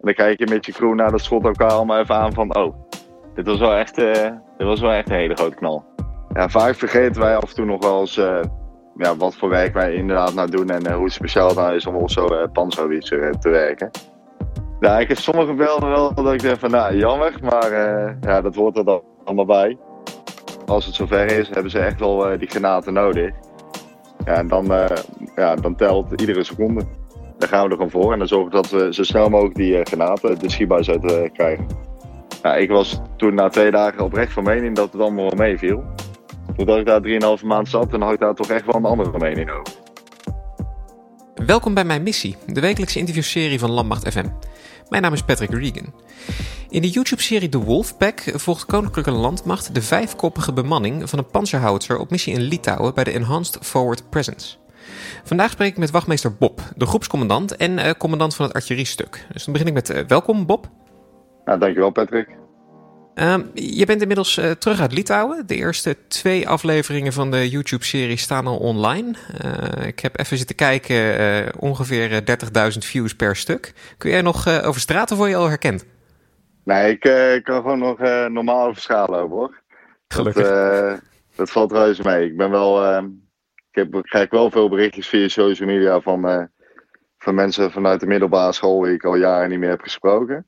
En dan kijk je met je crew naar dat schot elkaar allemaal even aan van... Oh, dit was wel echt, uh, dit was wel echt een hele grote knal. Ja, vaak vergeten wij af en toe nog wel eens uh, ja, wat voor werk wij inderdaad nou doen... en uh, hoe speciaal het nou is om op zo'n uh, te werken. Ja, ik heb sommige beelden wel dat ik denk van, nou, jammer. Maar ja, dat hoort er dan allemaal bij. Als het zover is, hebben ze echt wel die granaten nodig. Ja, en dan, ja, dan telt iedere seconde. Daar gaan we er gewoon voor. En dan zorgen dat we zo snel mogelijk die uh, granaten, de schietbuis uit uh, krijgen. Ik was toen na twee dagen oprecht van mening dat het allemaal wel meeviel. Toen ik daar 3,5 maand zat, dan had ik daar toch echt wel een andere mening over. Welkom bij Mijn Missie, de wekelijkse interviewserie van Landmacht FM. Mijn naam is Patrick Regan. In de YouTube-serie The Wolfpack volgt Koninklijke Landmacht de vijfkoppige bemanning van een panzerhouder op missie in Litouwen bij de Enhanced Forward Presence. Vandaag spreek ik met wachtmeester Bob, de groepscommandant en uh, commandant van het artilleriestuk. Dus dan begin ik met uh, welkom Bob. Ja, dankjewel Patrick. Uh, je bent inmiddels uh, terug uit Litouwen. De eerste twee afleveringen van de YouTube-serie staan al online. ik heb even zitten kijken, ongeveer 30.000 views per stuk. Kun jij nog over straten voor je al herkend? Nee, ik kan gewoon nog normaal over straat lopen hoor. Gelukkig. Dat, dat valt reuze mee. Ik ben wel ehm, heb, krijg wel veel berichtjes via social media van, uh, van mensen vanuit de middelbare school die ik al jaren niet meer heb gesproken.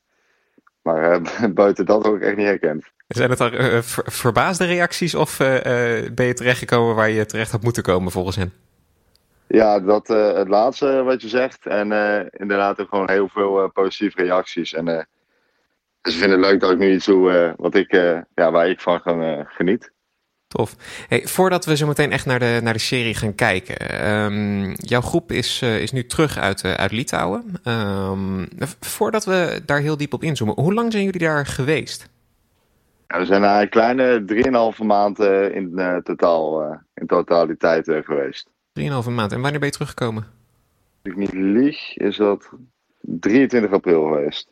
Maar uh, buiten dat ook echt niet herkend. Zijn het dan uh, ver, verbaasde reacties of ben je terechtgekomen waar je terecht had moeten komen volgens hen? Ja, dat, het laatste wat je zegt. En inderdaad ook gewoon heel veel positieve reacties. En ze vinden het leuk dat ik nu iets doe wat ik, ja, waar ik van geniet. Tof. Hey, voordat we zo meteen echt naar de, naar de serie gaan kijken. Um, jouw groep is, uh, is nu terug uit, uh, uit Litouwen. Um, voordat we daar heel diep op inzoomen. Hoe lang zijn jullie daar geweest? Ja, we zijn een kleine 3,5 maanden in uh, totaal, in totaliteit geweest. 3,5 maanden. En wanneer ben je teruggekomen? Als ik niet lieg, is dat 23 april geweest.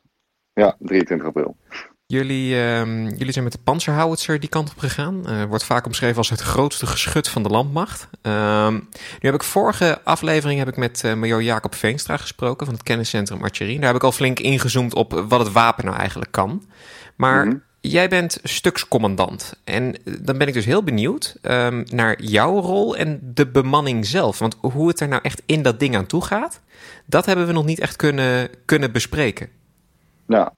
Ja, 23 april. Jullie, uh, jullie zijn met de panzerhouwitser die kant op gegaan. Uh, wordt vaak omschreven als het grootste geschut van de landmacht. Uh, nu heb ik vorige aflevering heb ik met uh, major Jacob Veenstra gesproken van het kenniscentrum Archerie. Daar heb ik al flink ingezoomd op wat het wapen nou eigenlijk kan. Maar mm -hmm. jij bent stukscommandant. En dan ben ik dus heel benieuwd um, naar jouw rol en de bemanning zelf. Want hoe het er nou echt in dat ding aan toe gaat, dat hebben we nog niet echt kunnen, kunnen bespreken. Nou,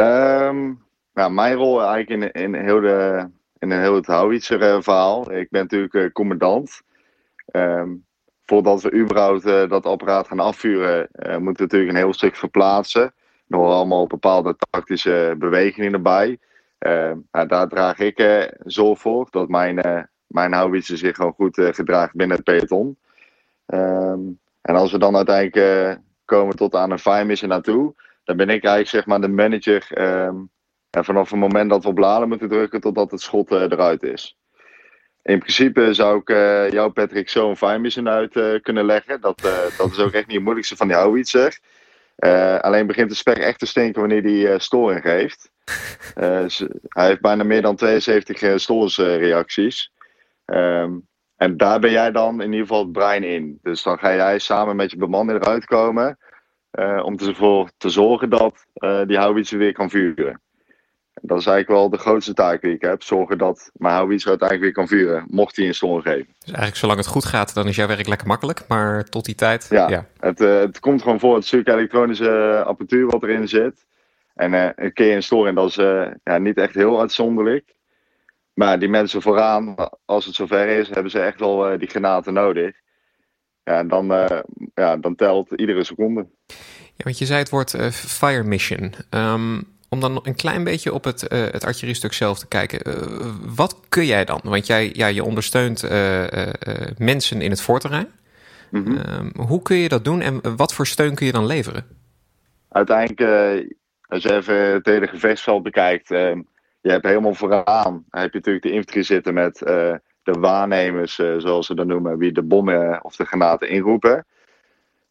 Um, nou, mijn rol eigenlijk in, in, heel de, in heel het Howitzer uh, verhaal. Ik ben natuurlijk uh, commandant. Um, voordat we überhaupt uh, dat apparaat gaan afvuren, moeten we natuurlijk een heel stuk verplaatsen. Nog allemaal bepaalde tactische bewegingen erbij. Uh, nou, daar draag ik zorg voor dat mijn, mijn zich gewoon goed gedraagt binnen het peloton. En als we dan uiteindelijk komen tot aan een fire mission naartoe, dan ben ik eigenlijk zeg maar de manager um, en vanaf het moment dat we op laden moeten drukken totdat het schot uh, eruit is. In principe zou ik uh, jou, Patrick, zo een fire mission uit uh, kunnen leggen. Dat, dat is ook echt niet het moeilijkste van die houwitser. alleen begint de spek echt te stinken wanneer hij storing geeft. hij heeft bijna meer dan 72 stoorreacties. Um, en daar ben jij dan in ieder geval het brein in. Dus dan ga jij samen met je bemanning eruit komen. Uh, om ervoor te zorgen dat uh, die houwitser weer kan vuren. Dat is eigenlijk wel de grootste taak die ik heb. Zorgen dat mijn houwitser uiteindelijk weer kan vuren, mocht hij een storm geven. Dus eigenlijk zolang het goed gaat, dan is jouw werk lekker makkelijk. Maar tot die tijd... Ja, ja. Het, uh, het komt gewoon voor het stuk elektronische apparatuur wat erin zit. En een keer een storing, dat is ja, niet echt heel uitzonderlijk. Maar die mensen vooraan, als het zover is, hebben ze echt wel die granaten nodig. Ja, en dan, uh, ja, dan telt iedere seconde. Ja, want je zei het woord uh, fire mission. Um, om dan een klein beetje op het, uh, het artilleriestuk zelf te kijken. wat kun jij dan? Want jij, ja, je ondersteunt mensen in het voorterrein. Mm -hmm. um, hoe kun je dat doen en wat voor steun kun je dan leveren? Uiteindelijk, als je even het hele gevechtsveld bekijkt... je hebt helemaal vooraan heb je natuurlijk de infanterie zitten met de waarnemers, uh, zoals ze dat noemen, wie de bommen of de granaten inroepen.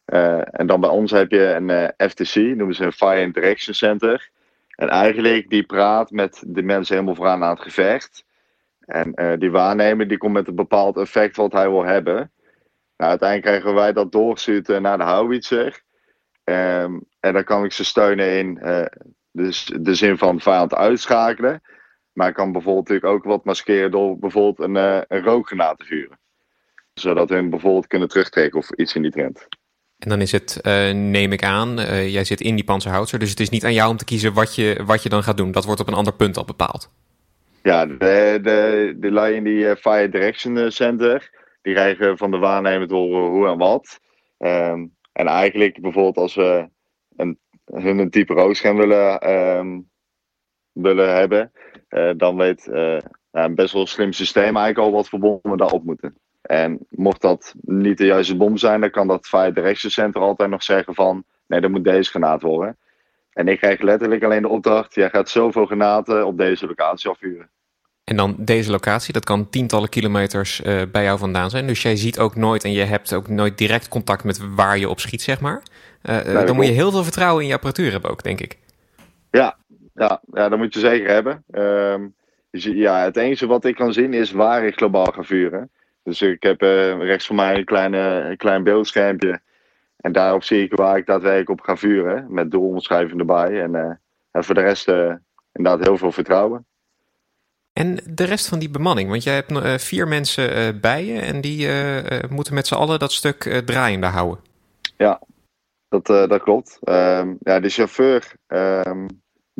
Uh, en dan bij ons heb je een uh, eh, FTC, noemen ze een Fire Interaction Center. En eigenlijk die praat met de mensen helemaal vooraan aan het gevecht. En die waarnemer die komt met een bepaald effect wat hij wil hebben. Nou, uiteindelijk krijgen wij dat doorgestuurd naar de howitzer. Um, en dan kan ik ze steunen in dus de zin van vijand uitschakelen. Maar ik kan bijvoorbeeld natuurlijk ook wat maskeren door bijvoorbeeld een, een rookgranaat te vuren. Zodat hun bijvoorbeeld kunnen terugtrekken of iets in die trend. En dan is het, uh, neem ik aan, uh, jij zit in die panzerhoutser, dus het is niet aan jou om te kiezen wat je, wat je dan gaat doen. Dat wordt op een ander punt al bepaald. Ja, de, de, de lui in die uh, Fire Direction Center, die krijgen van de waarnemer te horen hoe en wat. Um, en eigenlijk bijvoorbeeld als we een, hun een type rookscherm willen, um, willen hebben, dan weet een best wel een slim systeem eigenlijk al wat voor bommen daarop moeten. En mocht dat niet de juiste bom zijn, dan kan dat via de rechtscenter altijd nog zeggen van nee, dan moet deze granaat worden. En ik krijg letterlijk alleen de opdracht, jij gaat zoveel granaten op deze locatie afvuren. En dan deze locatie, dat kan tientallen kilometers uh, bij jou vandaan zijn. Dus jij ziet ook nooit en je hebt ook nooit direct contact met waar je op schiet, zeg maar. Uh, nee, dan moet je heel veel vertrouwen in je apparatuur hebben ook, denk ik. Ja, ja, ja dat moet je zeker hebben. Um, dus ja, het enige wat ik kan zien is waar ik globaal ga vuren. Dus ik heb uh, rechts van mij een, kleine, een klein beeldschermpje. En daarop zie ik waar ik daadwerkelijk op ga vuren. Met doelomschrijving erbij. En, uh, en voor de rest uh, inderdaad heel veel vertrouwen. En de rest van die bemanning, want jij hebt vier mensen bij je en die moeten met z'n allen dat stuk draaiende houden. Ja, dat, dat klopt. Um, ja, de chauffeur um,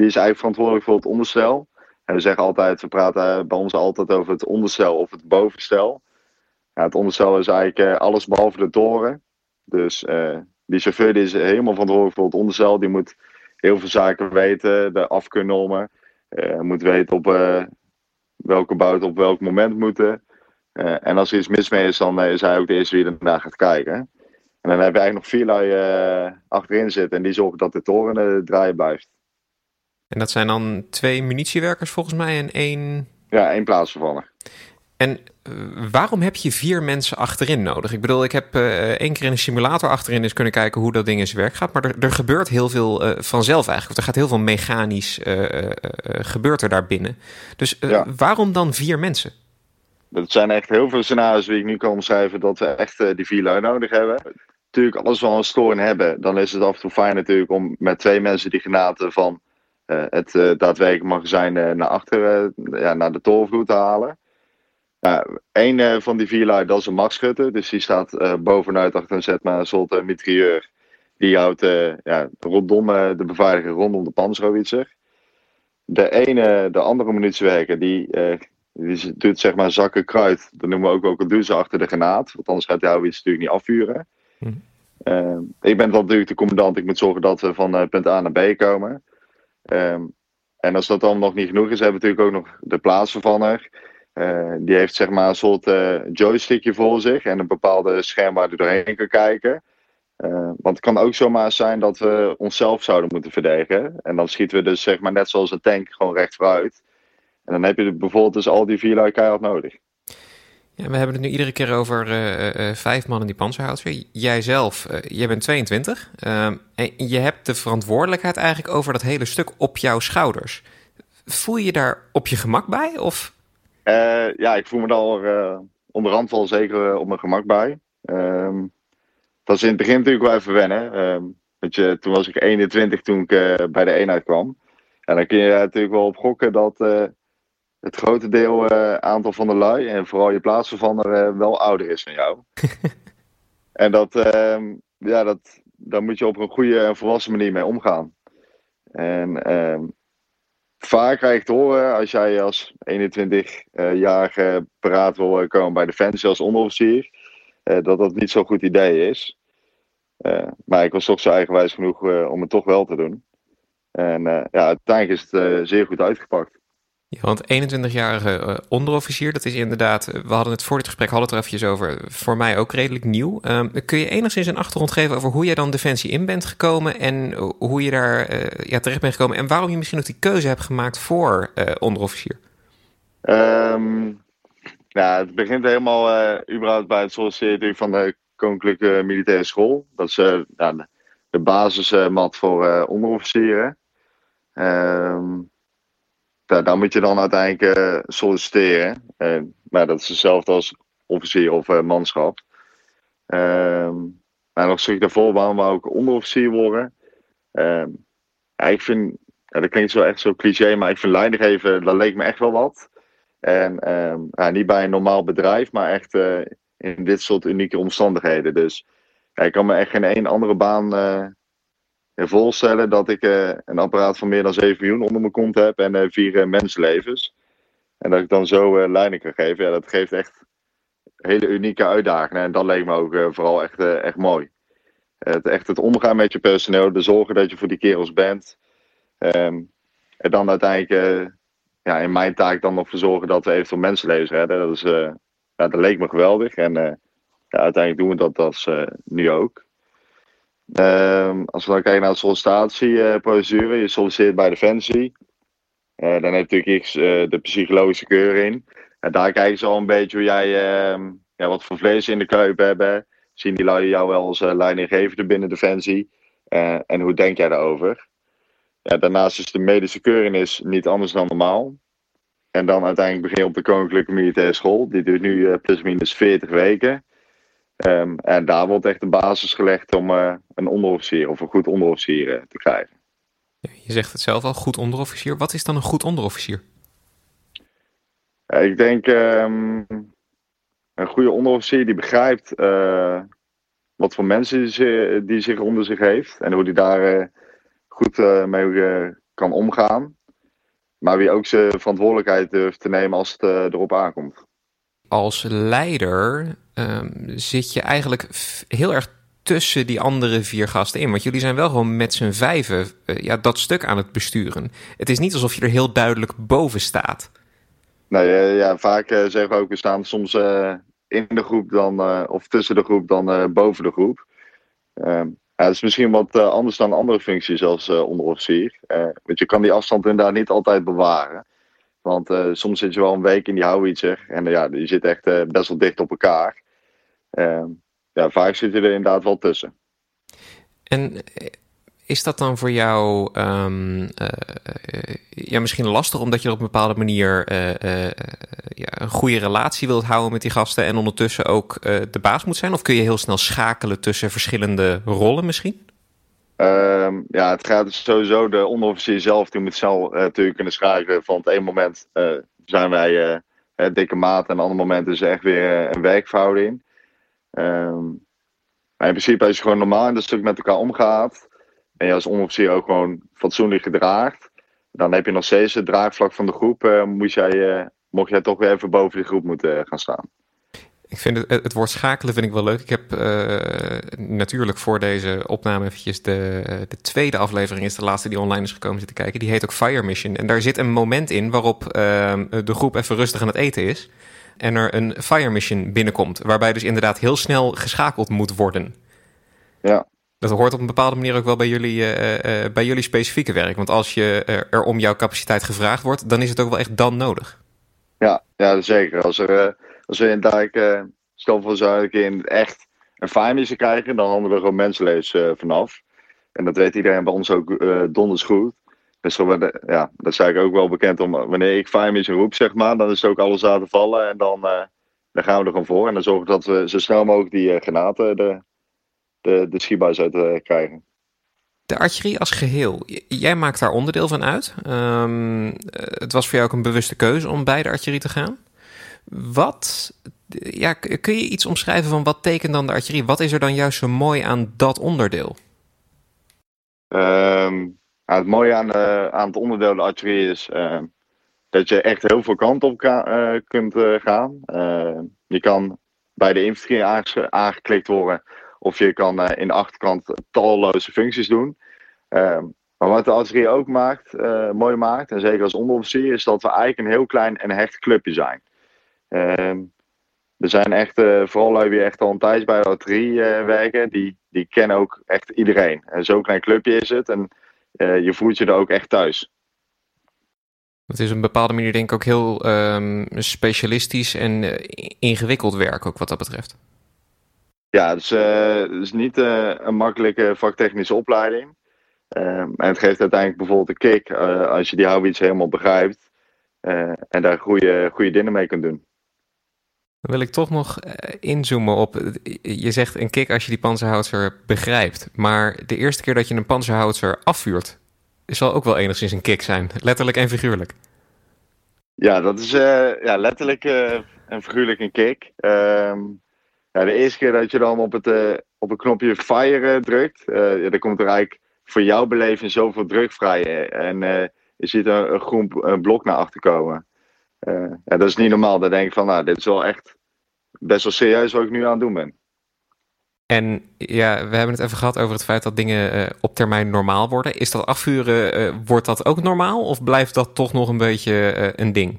die is eigenlijk verantwoordelijk voor het onderstel. En we zeggen altijd, we praten bij ons altijd over het onderstel of het bovenstel. Ja, het onderstel is eigenlijk uh, alles behalve de toren. Dus uh, die chauffeur die is helemaal verantwoordelijk voor het onderstel. Die moet heel veel zaken weten, de afkeurnormen. Uh, moet weten op welke buiten op welk moment moeten. en als er iets mis mee is, dan is hij ook de eerste die ernaar gaat kijken. En dan heb je eigenlijk nog vier lui achterin zitten en die zorgen dat de toren draaien blijft. En dat zijn dan twee munitiewerkers volgens mij en één... Ja, één plaatsvervanger. En uh, waarom heb je vier mensen achterin nodig? Ik bedoel, ik heb uh, één keer in een simulator achterin eens kunnen kijken hoe dat ding in zijn werk gaat. Maar er, er gebeurt heel veel uh, vanzelf eigenlijk. Of er gaat heel veel mechanisch gebeurt er daar binnen. Dus ja. waarom dan vier mensen? Dat zijn echt heel veel scenario's die ik nu kan omschrijven dat we echt die vier lui nodig hebben. Natuurlijk, als we al een storing hebben, dan is het af en toe fijn natuurlijk om met twee mensen die granaten van het daadwerkelijk magazijn naar achter, ja, naar de torenvloer te halen. Een uh, van die vier lui, dat is een machtschutter. Dus die staat bovenuit achter een zet maar een soort mitrailleur. Die houdt ja, rondom de beveiliging rondom de panzerhouwitser. De ene, de andere munitiewerker, die, die doet zeg maar zakken kruid. Dat noemen we ook wel caduce achter de granaat. Want anders gaat de houwitser natuurlijk niet afvuren. Hm. ik ben dan natuurlijk de commandant. Ik moet zorgen dat we van punt A naar B komen. Um, en als dat dan nog niet genoeg is, hebben we natuurlijk ook nog de plaatsvervanger. Uh, die heeft zeg maar een soort uh, joystickje voor zich en een bepaalde scherm waar hij doorheen kan kijken. Uh, want het kan ook zomaar zijn dat we onszelf zouden moeten verdedigen. En dan schieten we dus zeg maar net zoals een tank gewoon recht vooruit. En dan heb je bijvoorbeeld dus al die vier lui nodig. Ja, we hebben het nu iedere keer over vijf man in die panzerhoutser. Jijzelf, jij bent 22. Ehm, en je hebt de verantwoordelijkheid eigenlijk over dat hele stuk op jouw schouders. Voel je je daar op je gemak bij? Of uh, ja, ik voel me daar uh, onderhand wel zeker op mijn gemak bij. Um, dat is in het begin natuurlijk wel even wennen. Um, weet je, toen was ik 21 toen ik uh, bij de eenheid kwam. En dan kun je natuurlijk wel op gokken dat het grote deel aantal van de lui en vooral je plaatsvervanger wel ouder is dan jou. en dat, um, ja, dat, daar moet je op een goede en volwassen manier mee omgaan. En vaak krijg je te horen als jij als 21-jarige uh, paraat wil komen bij Defensie als onderofficier, uh, dat dat niet zo'n goed idee is. Uh, maar ik was toch zo eigenwijs genoeg om het toch wel te doen. En ja, uiteindelijk is het zeer goed uitgepakt. Ja, want 21-jarige uh, onderofficier, dat is inderdaad, uh, we hadden het voor dit gesprek, hadden het er eventjes over, voor mij ook redelijk nieuw. Um, kun je enigszins een achtergrond geven over hoe jij dan Defensie in bent gekomen en hoe je daar ja, terecht bent gekomen en waarom je misschien ook die keuze hebt gemaakt voor onderofficier? Um, nou, het begint helemaal überhaupt bij het solliciteren van de Koninklijke Militaire School. Dat is de, de basismat voor onderofficieren. Um, ja, daar moet je dan uiteindelijk uh, solliciteren. Uh, maar dat is hetzelfde als officier of uh, manschap. Ehm, maar nog stuk daarvoor waarom we ook onderofficier worden. Ehm, ik vind, dat klinkt zo echt zo cliché, maar ik vind leidinggeven, dat leek me echt wel wat. En ehm, ja, niet bij een normaal bedrijf, maar echt eh, in dit soort unieke omstandigheden. Dus ik kan me echt geen één andere baan uh, voorstellen dat ik uh, een apparaat van meer dan 7 miljoen onder mijn kont heb en vier mensenlevens. En dat ik dan zo leiding kan geven, ja, dat geeft echt hele unieke uitdagingen. En dat leek me ook vooral echt, echt mooi. Het, echt het omgaan met je personeel, de zorgen dat je voor die kerels bent. Um, en dan uiteindelijk ja, in mijn taak dan nog voor zorgen dat we eventueel mensenlevens redden. Dat, is, ja, dat leek me geweldig. En ja, uiteindelijk doen we dat als, nu ook. Um, als we dan kijken naar de sollicitatieprocedure, je solliciteert bij Defensie. dan heb je natuurlijk de psychologische keuring. En daar kijken ze al een beetje hoe jij, ehm, ja, wat voor vlees in de kuip hebben. Zien die lui jou wel als leidinggevende binnen Defensie? en hoe denk jij daarover? Ja, daarnaast is de medische keuring is niet anders dan normaal. En dan uiteindelijk begin je op de Koninklijke Militaire School. Die duurt nu uh, plus minus 40 weken. Um, en daar wordt echt de basis gelegd om uh, een onderofficier of een goed onderofficier uh, te krijgen. Je zegt het zelf al, goed onderofficier. Wat is dan een goed onderofficier? ik denk um, een goede onderofficier die begrijpt wat voor mensen die, die zich onder zich heeft. En hoe die daar goed mee eh, kan omgaan. Maar wie ook zijn verantwoordelijkheid durft te nemen als het eh, erop aankomt. Als leider um, zit je eigenlijk heel erg tussen die andere vier gasten in. Want jullie zijn wel gewoon met z'n vijven ja, dat stuk aan het besturen. Het is niet alsof je er heel duidelijk boven staat. Nee, ja, vaak zeggen we ook, we staan soms in de groep dan, of tussen de groep dan boven de groep. Ehm, ja, dat is misschien wat anders dan andere functies als onderofficier. Want je kan die afstand inderdaad niet altijd bewaren. Want soms zit je wel een week in die houwitser. En ja, je zit echt best wel dicht op elkaar. Ehm, ja, vaak zit je er inderdaad wel tussen. En is dat dan voor jou uh, ja, misschien lastig omdat je op een bepaalde manier ja, een goede relatie wilt houden met die gasten en ondertussen ook de baas moet zijn? Of kun je heel snel schakelen tussen verschillende rollen misschien? Um, ja, het gaat sowieso de onderofficier zelf, die moet zelf natuurlijk kunnen schrijven van het een moment zijn wij dikke maat en het andere moment is echt weer een werkverhouding. Um, maar in principe als je gewoon normaal in dat stuk met elkaar omgaat, en je als onderofficier ook gewoon fatsoenlijk gedraagt, dan heb je nog steeds het draagvlak van de groep. Moest jij, mocht jij toch weer even boven de groep moeten gaan staan. Ik vind het, het woord schakelen vind ik wel leuk. Ik heb natuurlijk voor deze opname eventjes de, de tweede aflevering is de laatste die online is gekomen zitten kijken. Die heet ook Fire Mission. En daar zit een moment in waarop de groep even rustig aan het eten is. En er een Fire Mission binnenkomt. Waarbij dus inderdaad heel snel geschakeld moet worden. Ja. Dat hoort op een bepaalde manier ook wel bij jullie, uh, uh, bij jullie specifieke werk. Want als je er om jouw capaciteit gevraagd wordt, dan is het ook wel echt dan nodig. Ja, ja zeker. Als, er, als we inderdaad, uh, stel voor zou in echt een fire krijgen, dan handelen we gewoon mensenlevens vanaf. En dat weet iedereen bij ons ook donders goed. Dus ja, dat is eigenlijk ook wel bekend om wanneer ik fire roep, zeg maar, dan is het ook alles te vallen. En dan, dan gaan we er gewoon voor. En dan zorgen we dat we zo snel mogelijk die granaten er de, de schietbuis uit krijgen. De archerie als geheel, jij maakt daar onderdeel van uit. Um, het was voor jou ook een bewuste keuze om bij de archerie te gaan. Wat, ja, kun je iets omschrijven van wat tekent dan de archerie? Wat is er dan juist zo mooi aan dat onderdeel? Um, het mooie aan, uh, aan het onderdeel de archerie is uh, dat je echt heel veel kanten op uh, kunt gaan. je kan bij de infanterie aangeklikt worden of je kan in de achterkant talloze functies doen. Maar wat de artillerie ook maakt, mooi maakt, en zeker als onderofficier, is dat we eigenlijk een heel klein en hecht clubje zijn. Ehm, er zijn echt, eh, vooral lui die echt al een tijd bij de artillerie werken, die, die kennen ook echt iedereen. En zo'n klein clubje is het en je voelt je er ook echt thuis. Het is op een bepaalde manier denk ik ook heel um, specialistisch en ingewikkeld werk ook wat dat betreft. Ja, het is, uh, het is niet uh, een makkelijke vaktechnische opleiding. Uh, en het geeft uiteindelijk bijvoorbeeld een kick als je die hobby's helemaal begrijpt. en daar goede, goede dingen mee kunt doen. Dan wil ik toch nog inzoomen op. Je zegt een kick als je die panzerhoutser begrijpt. Maar de eerste keer dat je een panzerhoutser afvuurt, zal ook wel enigszins een kick zijn. Letterlijk en figuurlijk. Ja, dat is ja, letterlijk en figuurlijk een kick. Ehm, ja, de eerste keer dat je dan op het, uh, op het knopje fire drukt, uh, dan komt er eigenlijk voor jouw beleving zoveel druk vrij. En uh, je ziet een, een groen blok naar achter komen. Ja, dat is niet normaal. Dan denk ik van, nou, dit is wel echt best wel serieus wat ik nu aan het doen ben. En ja, we hebben het even gehad over het feit dat dingen op termijn normaal worden. Is dat afvuren, wordt dat ook normaal? Of blijft dat toch nog een beetje een ding?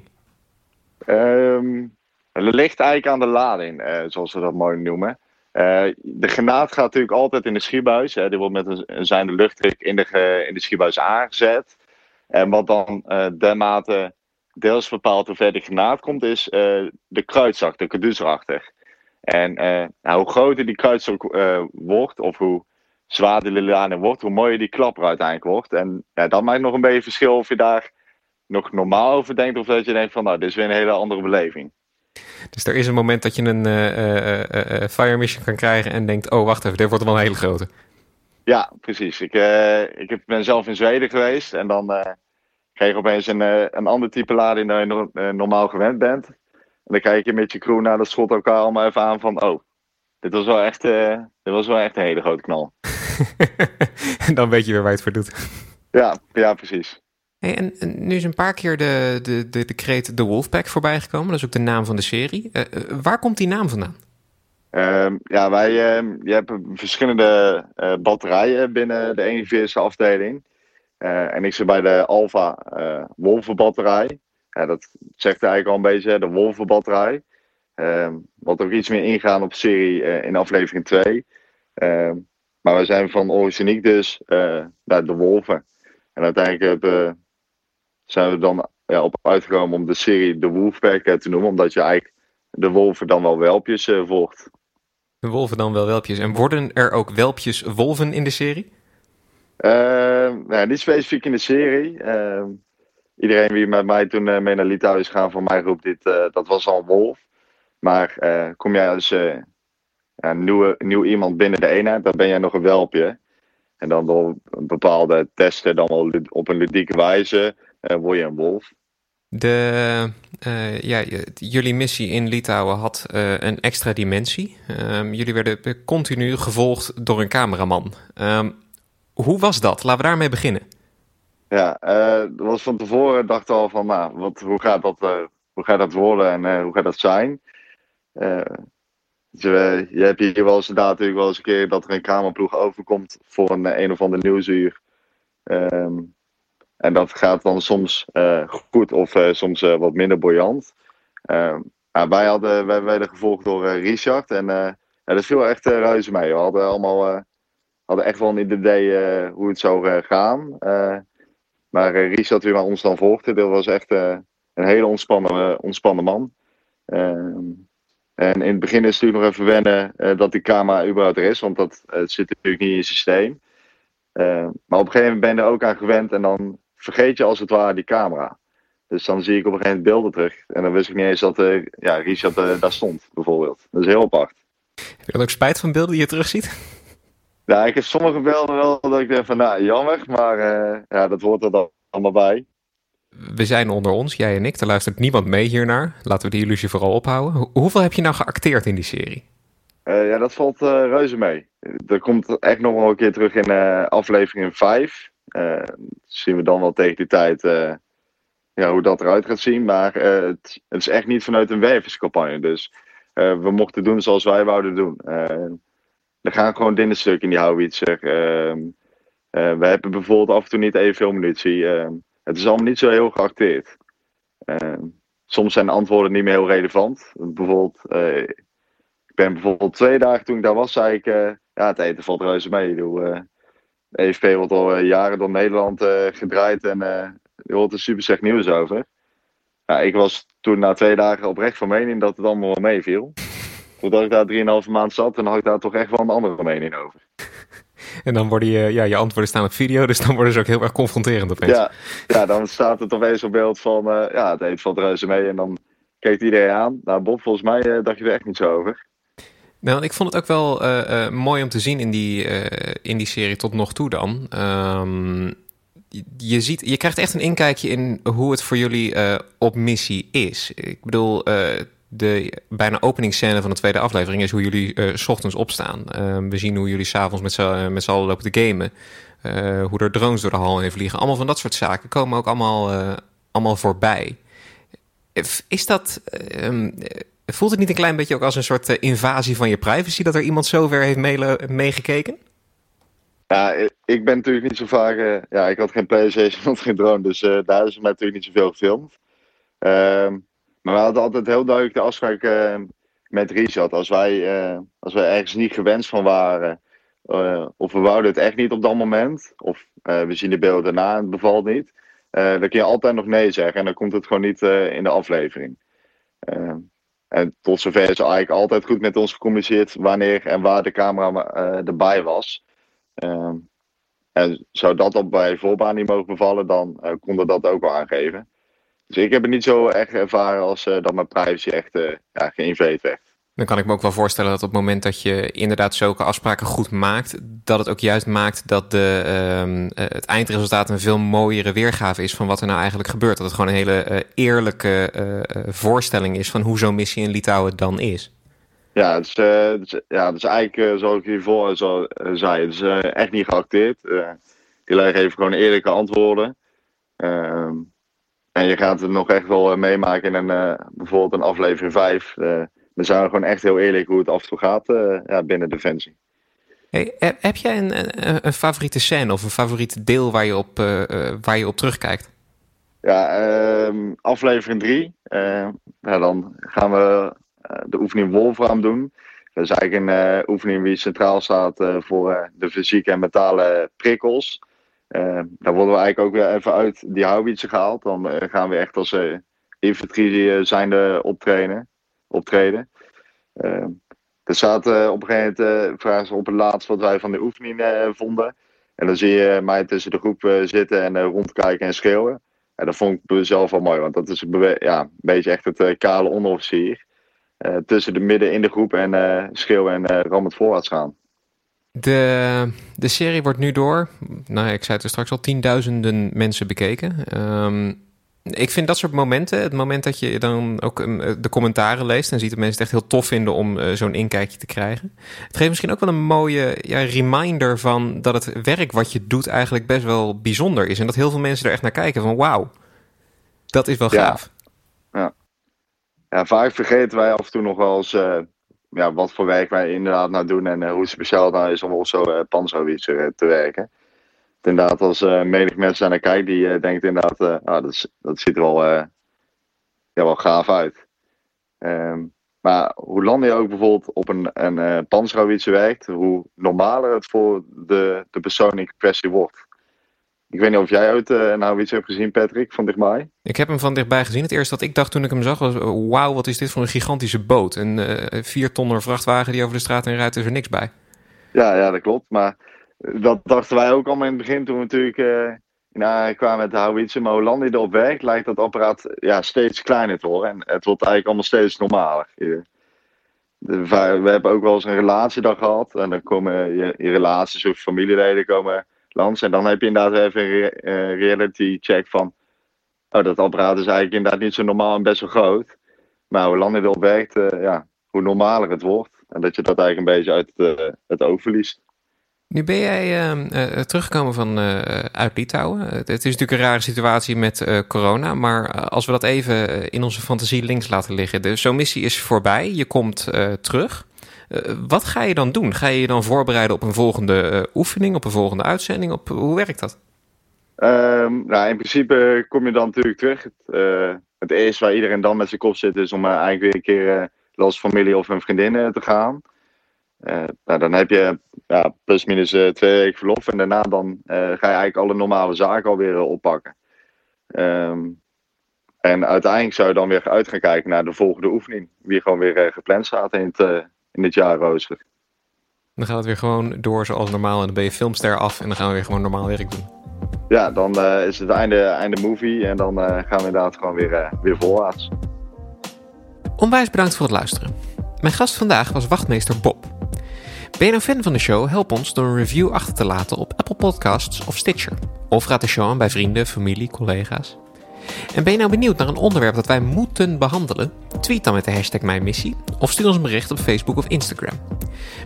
Um, het ligt eigenlijk aan de lading, zoals we dat mooi noemen. De granaat gaat natuurlijk altijd in de schietbuis. Hè. Die wordt met een, een zijnde luchtdruk in de, in de schietbuis aangezet. En wat dan dermate deels bepaalt hoe ver de granaat komt, is de kruidzak, de caduce erachter. En nou, hoe groter die kruidzak wordt, of hoe zwaarder de lading wordt, hoe mooier die klapper uiteindelijk wordt. En ja, dat maakt nog een beetje verschil of je daar nog normaal over denkt, of dat je denkt van, nou, dit is weer een hele andere beleving. Dus er is een moment dat je een uh, uh, fire mission kan krijgen en denkt: oh, wacht even, dit wordt wel een hele grote. Ja, precies. Ik, ik ben zelf in Zweden geweest en dan krijg je opeens een, een ander type lading dan je normaal gewend bent. En dan kijk je met je crew naar dat schot elkaar allemaal even aan van: oh, dit was wel echt, dit was wel echt een hele grote knal. en dan weet je weer waar je het voor doet. Ja, ja precies. Hey, en, nu is een paar keer de, de, de, de kreet The Wolfpack voorbij gekomen. Dat is ook de naam van de serie. Uh, waar komt die naam vandaan? Uh, ja, wij uh, je hebt verschillende uh, batterijen binnen de 41e afdeling. En ik zit bij de Alpha Wolvenbatterij. Ja, dat zegt eigenlijk al een beetje, de Wolvenbatterij. Ehm, wat ook iets meer ingaan op serie in aflevering 2. Ehm, maar we zijn van originiek dus naar de Wolven. En uiteindelijk zijn we dan ja, op uitgekomen om de serie de Wolfpack te noemen. Omdat je eigenlijk de wolven dan wel welpjes uh, volgt. De wolven dan wel welpjes. En worden er ook welpjes wolven in de serie? Uh, nou, niet specifiek in de serie. Uh, iedereen wie met mij toen mee naar Litouwen is gaan van mij groep, dit, dat was al een wolf. Maar kom jij als een nieuwe, nieuw iemand binnen de eenheid, dan ben jij nog een welpje. En dan door bepaalde testen, dan wel op een ludieke wijze, word je een wolf. De, ja, jullie missie in Litouwen had een extra dimensie. Um, jullie werden continu gevolgd door een cameraman. Um, hoe was dat? Laten we daarmee beginnen. Ja, dat was van tevoren dacht al van, nou, wat, hoe, gaat dat, hoe gaat dat worden en hoe gaat dat zijn? je, je hebt hier wel eens inderdaad natuurlijk wel eens een keer dat er een kamerploeg overkomt voor een een of ander nieuwsuur. Um, en dat gaat dan soms uh, goed of uh, soms uh, wat minder boeiant. Ehm, wij, hadden, wij werden gevolgd door Richard en ja, dat viel echt reuze mee. We hadden allemaal hadden echt wel een idee hoe het zou gaan. maar Richard, wie ons dan volgde, dat was echt een hele ontspannen, ontspannen man. Ehm, en in het begin is natuurlijk nog even wennen dat die camera überhaupt er is, want dat zit natuurlijk niet in je systeem. maar op een gegeven moment ben je er ook aan gewend en dan vergeet je als het ware die camera. Dus dan zie ik op een gegeven moment beelden terug. En dan wist ik niet eens dat uh, ja, Richard daar stond, bijvoorbeeld. Dat is heel apart. Heb je dan ook spijt van beelden die je terugziet? Ja, ik heb sommige beelden wel dat ik denk van, nou, jammer. Maar uh, ja, dat hoort er dan allemaal bij. We zijn onder ons, jij en ik. Er luistert niemand mee hiernaar. Laten we die illusie vooral ophouden. hoeveel heb je nou geacteerd in die serie? ja, dat valt reuze mee. Dat komt echt nog wel een keer terug in aflevering 5. Uh, zien we dan wel tegen die tijd ja, hoe dat eruit gaat zien. Maar het, het, is echt niet vanuit een wervingscampagne. Dus we mochten doen zoals wij wouden doen. Er gaan gewoon dingen stuk in die houwitser. Ehm, we hebben bijvoorbeeld af en toe niet evenveel munitie. Ehm, het is allemaal niet zo heel geacteerd. Ehm, soms zijn de antwoorden niet meer heel relevant. Bijvoorbeeld, ik ben bijvoorbeeld twee dagen toen ik daar was, zei ik, ja, het eten valt reuze mee. Ik doe, EFP wordt al eh, jaren door Nederland eh, gedraaid en uh, je hoort er super slecht nieuws over. Ja, ik was toen na twee dagen oprecht van mening dat het allemaal wel meeviel. Totdat ik daar 3,5 maand zat, en had ik daar toch echt wel een andere mening over. En dan worden je, ja, je antwoorden staan op video, dus dan worden ze ook heel erg confronterend opeens. Ja, ja dan staat het opeens op beeld van, uh, ja, het eet valt reuze mee. En dan kijkt iedereen aan. Nou, Bob, volgens mij dacht je er echt niet zo over. Nou, ik vond het ook wel mooi om te zien in die, in die serie tot nog toe dan. Um, je, ziet, je krijgt echt een inkijkje in hoe het voor jullie op missie is. Ik bedoel, de bijna openingsscène van de tweede aflevering is hoe jullie uh, s ochtends opstaan. Uh, we zien hoe jullie s'avonds met z'n, met z'n allen lopen te gamen. Uh, hoe er drones door de hal heen vliegen. Allemaal van dat soort zaken komen ook allemaal, allemaal voorbij. Is dat... Um, voelt het niet een klein beetje ook als een soort invasie van je privacy... dat er iemand zover heeft meegekeken? Ja, ik ben natuurlijk niet zo vaak... ja, ik had geen PlayStation of geen drone, dus daar is natuurlijk niet zoveel gefilmd. Ehm, maar we hadden altijd heel duidelijk de afspraak uh, met Richard. Als wij, uh, als wij ergens niet gewenst van waren, uh, of we wouden het echt niet op dat moment, of we zien de beelden daarna en het bevalt niet, dan kun je altijd nog nee zeggen en dan komt het gewoon niet in de aflevering. en tot zover is eigenlijk altijd goed met ons gecommuniceerd wanneer en waar de camera erbij was. en zou dat op bij voorbaan niet mogen bevallen, dan konden we dat ook wel aangeven. Dus ik heb het niet zo echt ervaren als uh, dat mijn privacy echt uh, ja, geïnvadeerd werd. Dan kan ik me ook wel voorstellen dat op het moment dat je inderdaad zulke afspraken goed maakt, dat het ook juist maakt dat de, uh, het eindresultaat een veel mooiere weergave is van wat er nou eigenlijk gebeurt. Dat het gewoon een hele eerlijke voorstelling is van hoe zo'n missie in Litouwen dan is. Ja, het is, ja, het is eigenlijk zoals ik hiervoor zo, zei, het is echt niet geacteerd. die leggen even gewoon eerlijke antwoorden. Ehm, en je gaat het nog echt wel eh, meemaken in een, uh, bijvoorbeeld een aflevering 5. Uh, eh, dan zijn we gewoon echt heel eerlijk hoe het af en toe gaat ja, binnen Defensie. Hey, heb jij een, een, een, favoriete scène of een favoriete deel waar je op, waar je op terugkijkt? Ja, ehm, aflevering 3. ja, dan gaan we de oefening Wolfram doen. Dat is eigenlijk een oefening die centraal staat voor de fysieke en mentale prikkels. Uh, dan worden we eigenlijk ook weer even uit die houwitsen gehaald. Dan uh, gaan we echt als uh, infanterie zijnde optreden. optreden. er staat op een gegeven moment, vragen op het laatst wat wij van de oefening vonden. En dan zie je mij tussen de groep zitten en rondkijken en schreeuwen. En dat vond ik zelf wel mooi, want dat is ja, een beetje echt het kale onderofficier. tussen de midden in de groep en schreeuwen en rammend voorwaarts gaan. De, de serie wordt nu door, nou ik zei het er straks al, tienduizenden mensen bekeken. Um, ik vind dat soort momenten, het moment dat je dan ook um, de commentaren leest en ziet dat mensen het echt heel tof vinden om uh, zo'n inkijkje te krijgen. Het geeft misschien ook wel een mooie ja, reminder van dat het werk wat je doet eigenlijk best wel bijzonder is. En dat heel veel mensen er echt naar kijken van wauw, dat is wel gaaf. Ja. ja. ja, vaak vergeten wij af en toe nog wel eens uh, ja, wat voor werk wij inderdaad nou doen en uh, hoe speciaal het nou is om op zo'n uh, panzerhouwitser te werken. Inderdaad, als menig mensen naar kijken, die denkt inderdaad, ah, dat, dat ziet er wel, ja, wel gaaf uit. Um, maar hoe langer je ook bijvoorbeeld op een, een uh, werkt, hoe normaler het voor de, de persoon in kwestie wordt. Ik weet niet of jij ooit uh, nou iets hebt gezien, Patrick, van dichtbij. Ik heb hem van dichtbij gezien. Het eerste wat ik dacht toen ik hem zag was... wauw, wat is dit voor een gigantische boot. Een uh, vier tonner vrachtwagen die over de straat en rijdt, is er niks bij. Ja, ja, dat klopt. Maar dat dachten wij ook allemaal in het begin toen we natuurlijk... Uh, nou, kwamen met de houwitsen. Maar hoe die erop werkt, lijkt dat apparaat ja, steeds kleiner te worden. En het wordt eigenlijk allemaal steeds normaler. we hebben ook wel eens een relatiedag gehad. En dan komen je, je relaties of familieleden komen langs. En dan heb je inderdaad even een eh, reality check van... Oh, dat apparaat is eigenlijk inderdaad niet zo normaal en best wel groot. Maar hoe langer het werkt, uh, ja, hoe normaler het wordt. En dat je dat eigenlijk een beetje uit het, het oog verliest. Nu ben jij uh, teruggekomen van, uit Litouwen. het is natuurlijk een rare situatie met corona. Maar als we dat even in onze fantasie links laten liggen. Dus zo'n missie is voorbij. Je komt terug. Eh, wat ga je dan doen? Ga je je dan voorbereiden op een volgende uh, oefening, op een volgende uitzending? Op, hoe werkt dat? Um, nou, in principe kom je dan natuurlijk terug. Het, uh, het eerste waar iedereen dan met zijn kop zit is om eigenlijk weer een keer los familie of een vriendin te gaan. nou, dan heb je ja, plus minus twee weken verlof en daarna dan ga je eigenlijk alle normale zaken alweer oppakken. Um, en uiteindelijk zou je dan weer uit gaan kijken naar de volgende oefening. Wie gewoon weer gepland staat in het, in dit jaar rooster. Dan gaat het weer gewoon door zoals normaal en dan ben je filmster af en dan gaan we weer gewoon normaal werk doen. Ja, dan uh, is het einde, einde movie en dan uh, gaan we inderdaad gewoon weer, uh, weer voorwaarts. Onwijs bedankt voor het luisteren. Mijn gast vandaag was wachtmeester Bob. Ben je nou fan van de show? Help ons door een review achter te laten op Apple Podcasts of Stitcher. Of raad de show aan bij vrienden, familie, collega's. En ben je nou benieuwd naar een onderwerp dat wij moeten behandelen? Tweet dan met de hashtag Mijn Missie of stuur ons een bericht op Facebook of Instagram.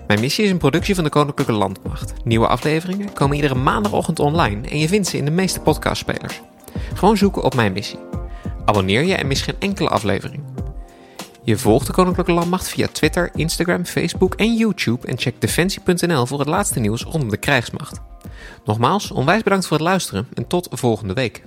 Mijn Missie is een productie van de Koninklijke Landmacht. Nieuwe afleveringen komen iedere maandagochtend online en je vindt ze in de meeste podcastspelers. Gewoon zoeken op Mijn Missie. Abonneer je en mis geen enkele aflevering. Je volgt de Koninklijke Landmacht via Twitter, Instagram, Facebook en YouTube en check defensie.nl voor het laatste nieuws rondom de krijgsmacht. Nogmaals, onwijs bedankt voor het luisteren en tot volgende week.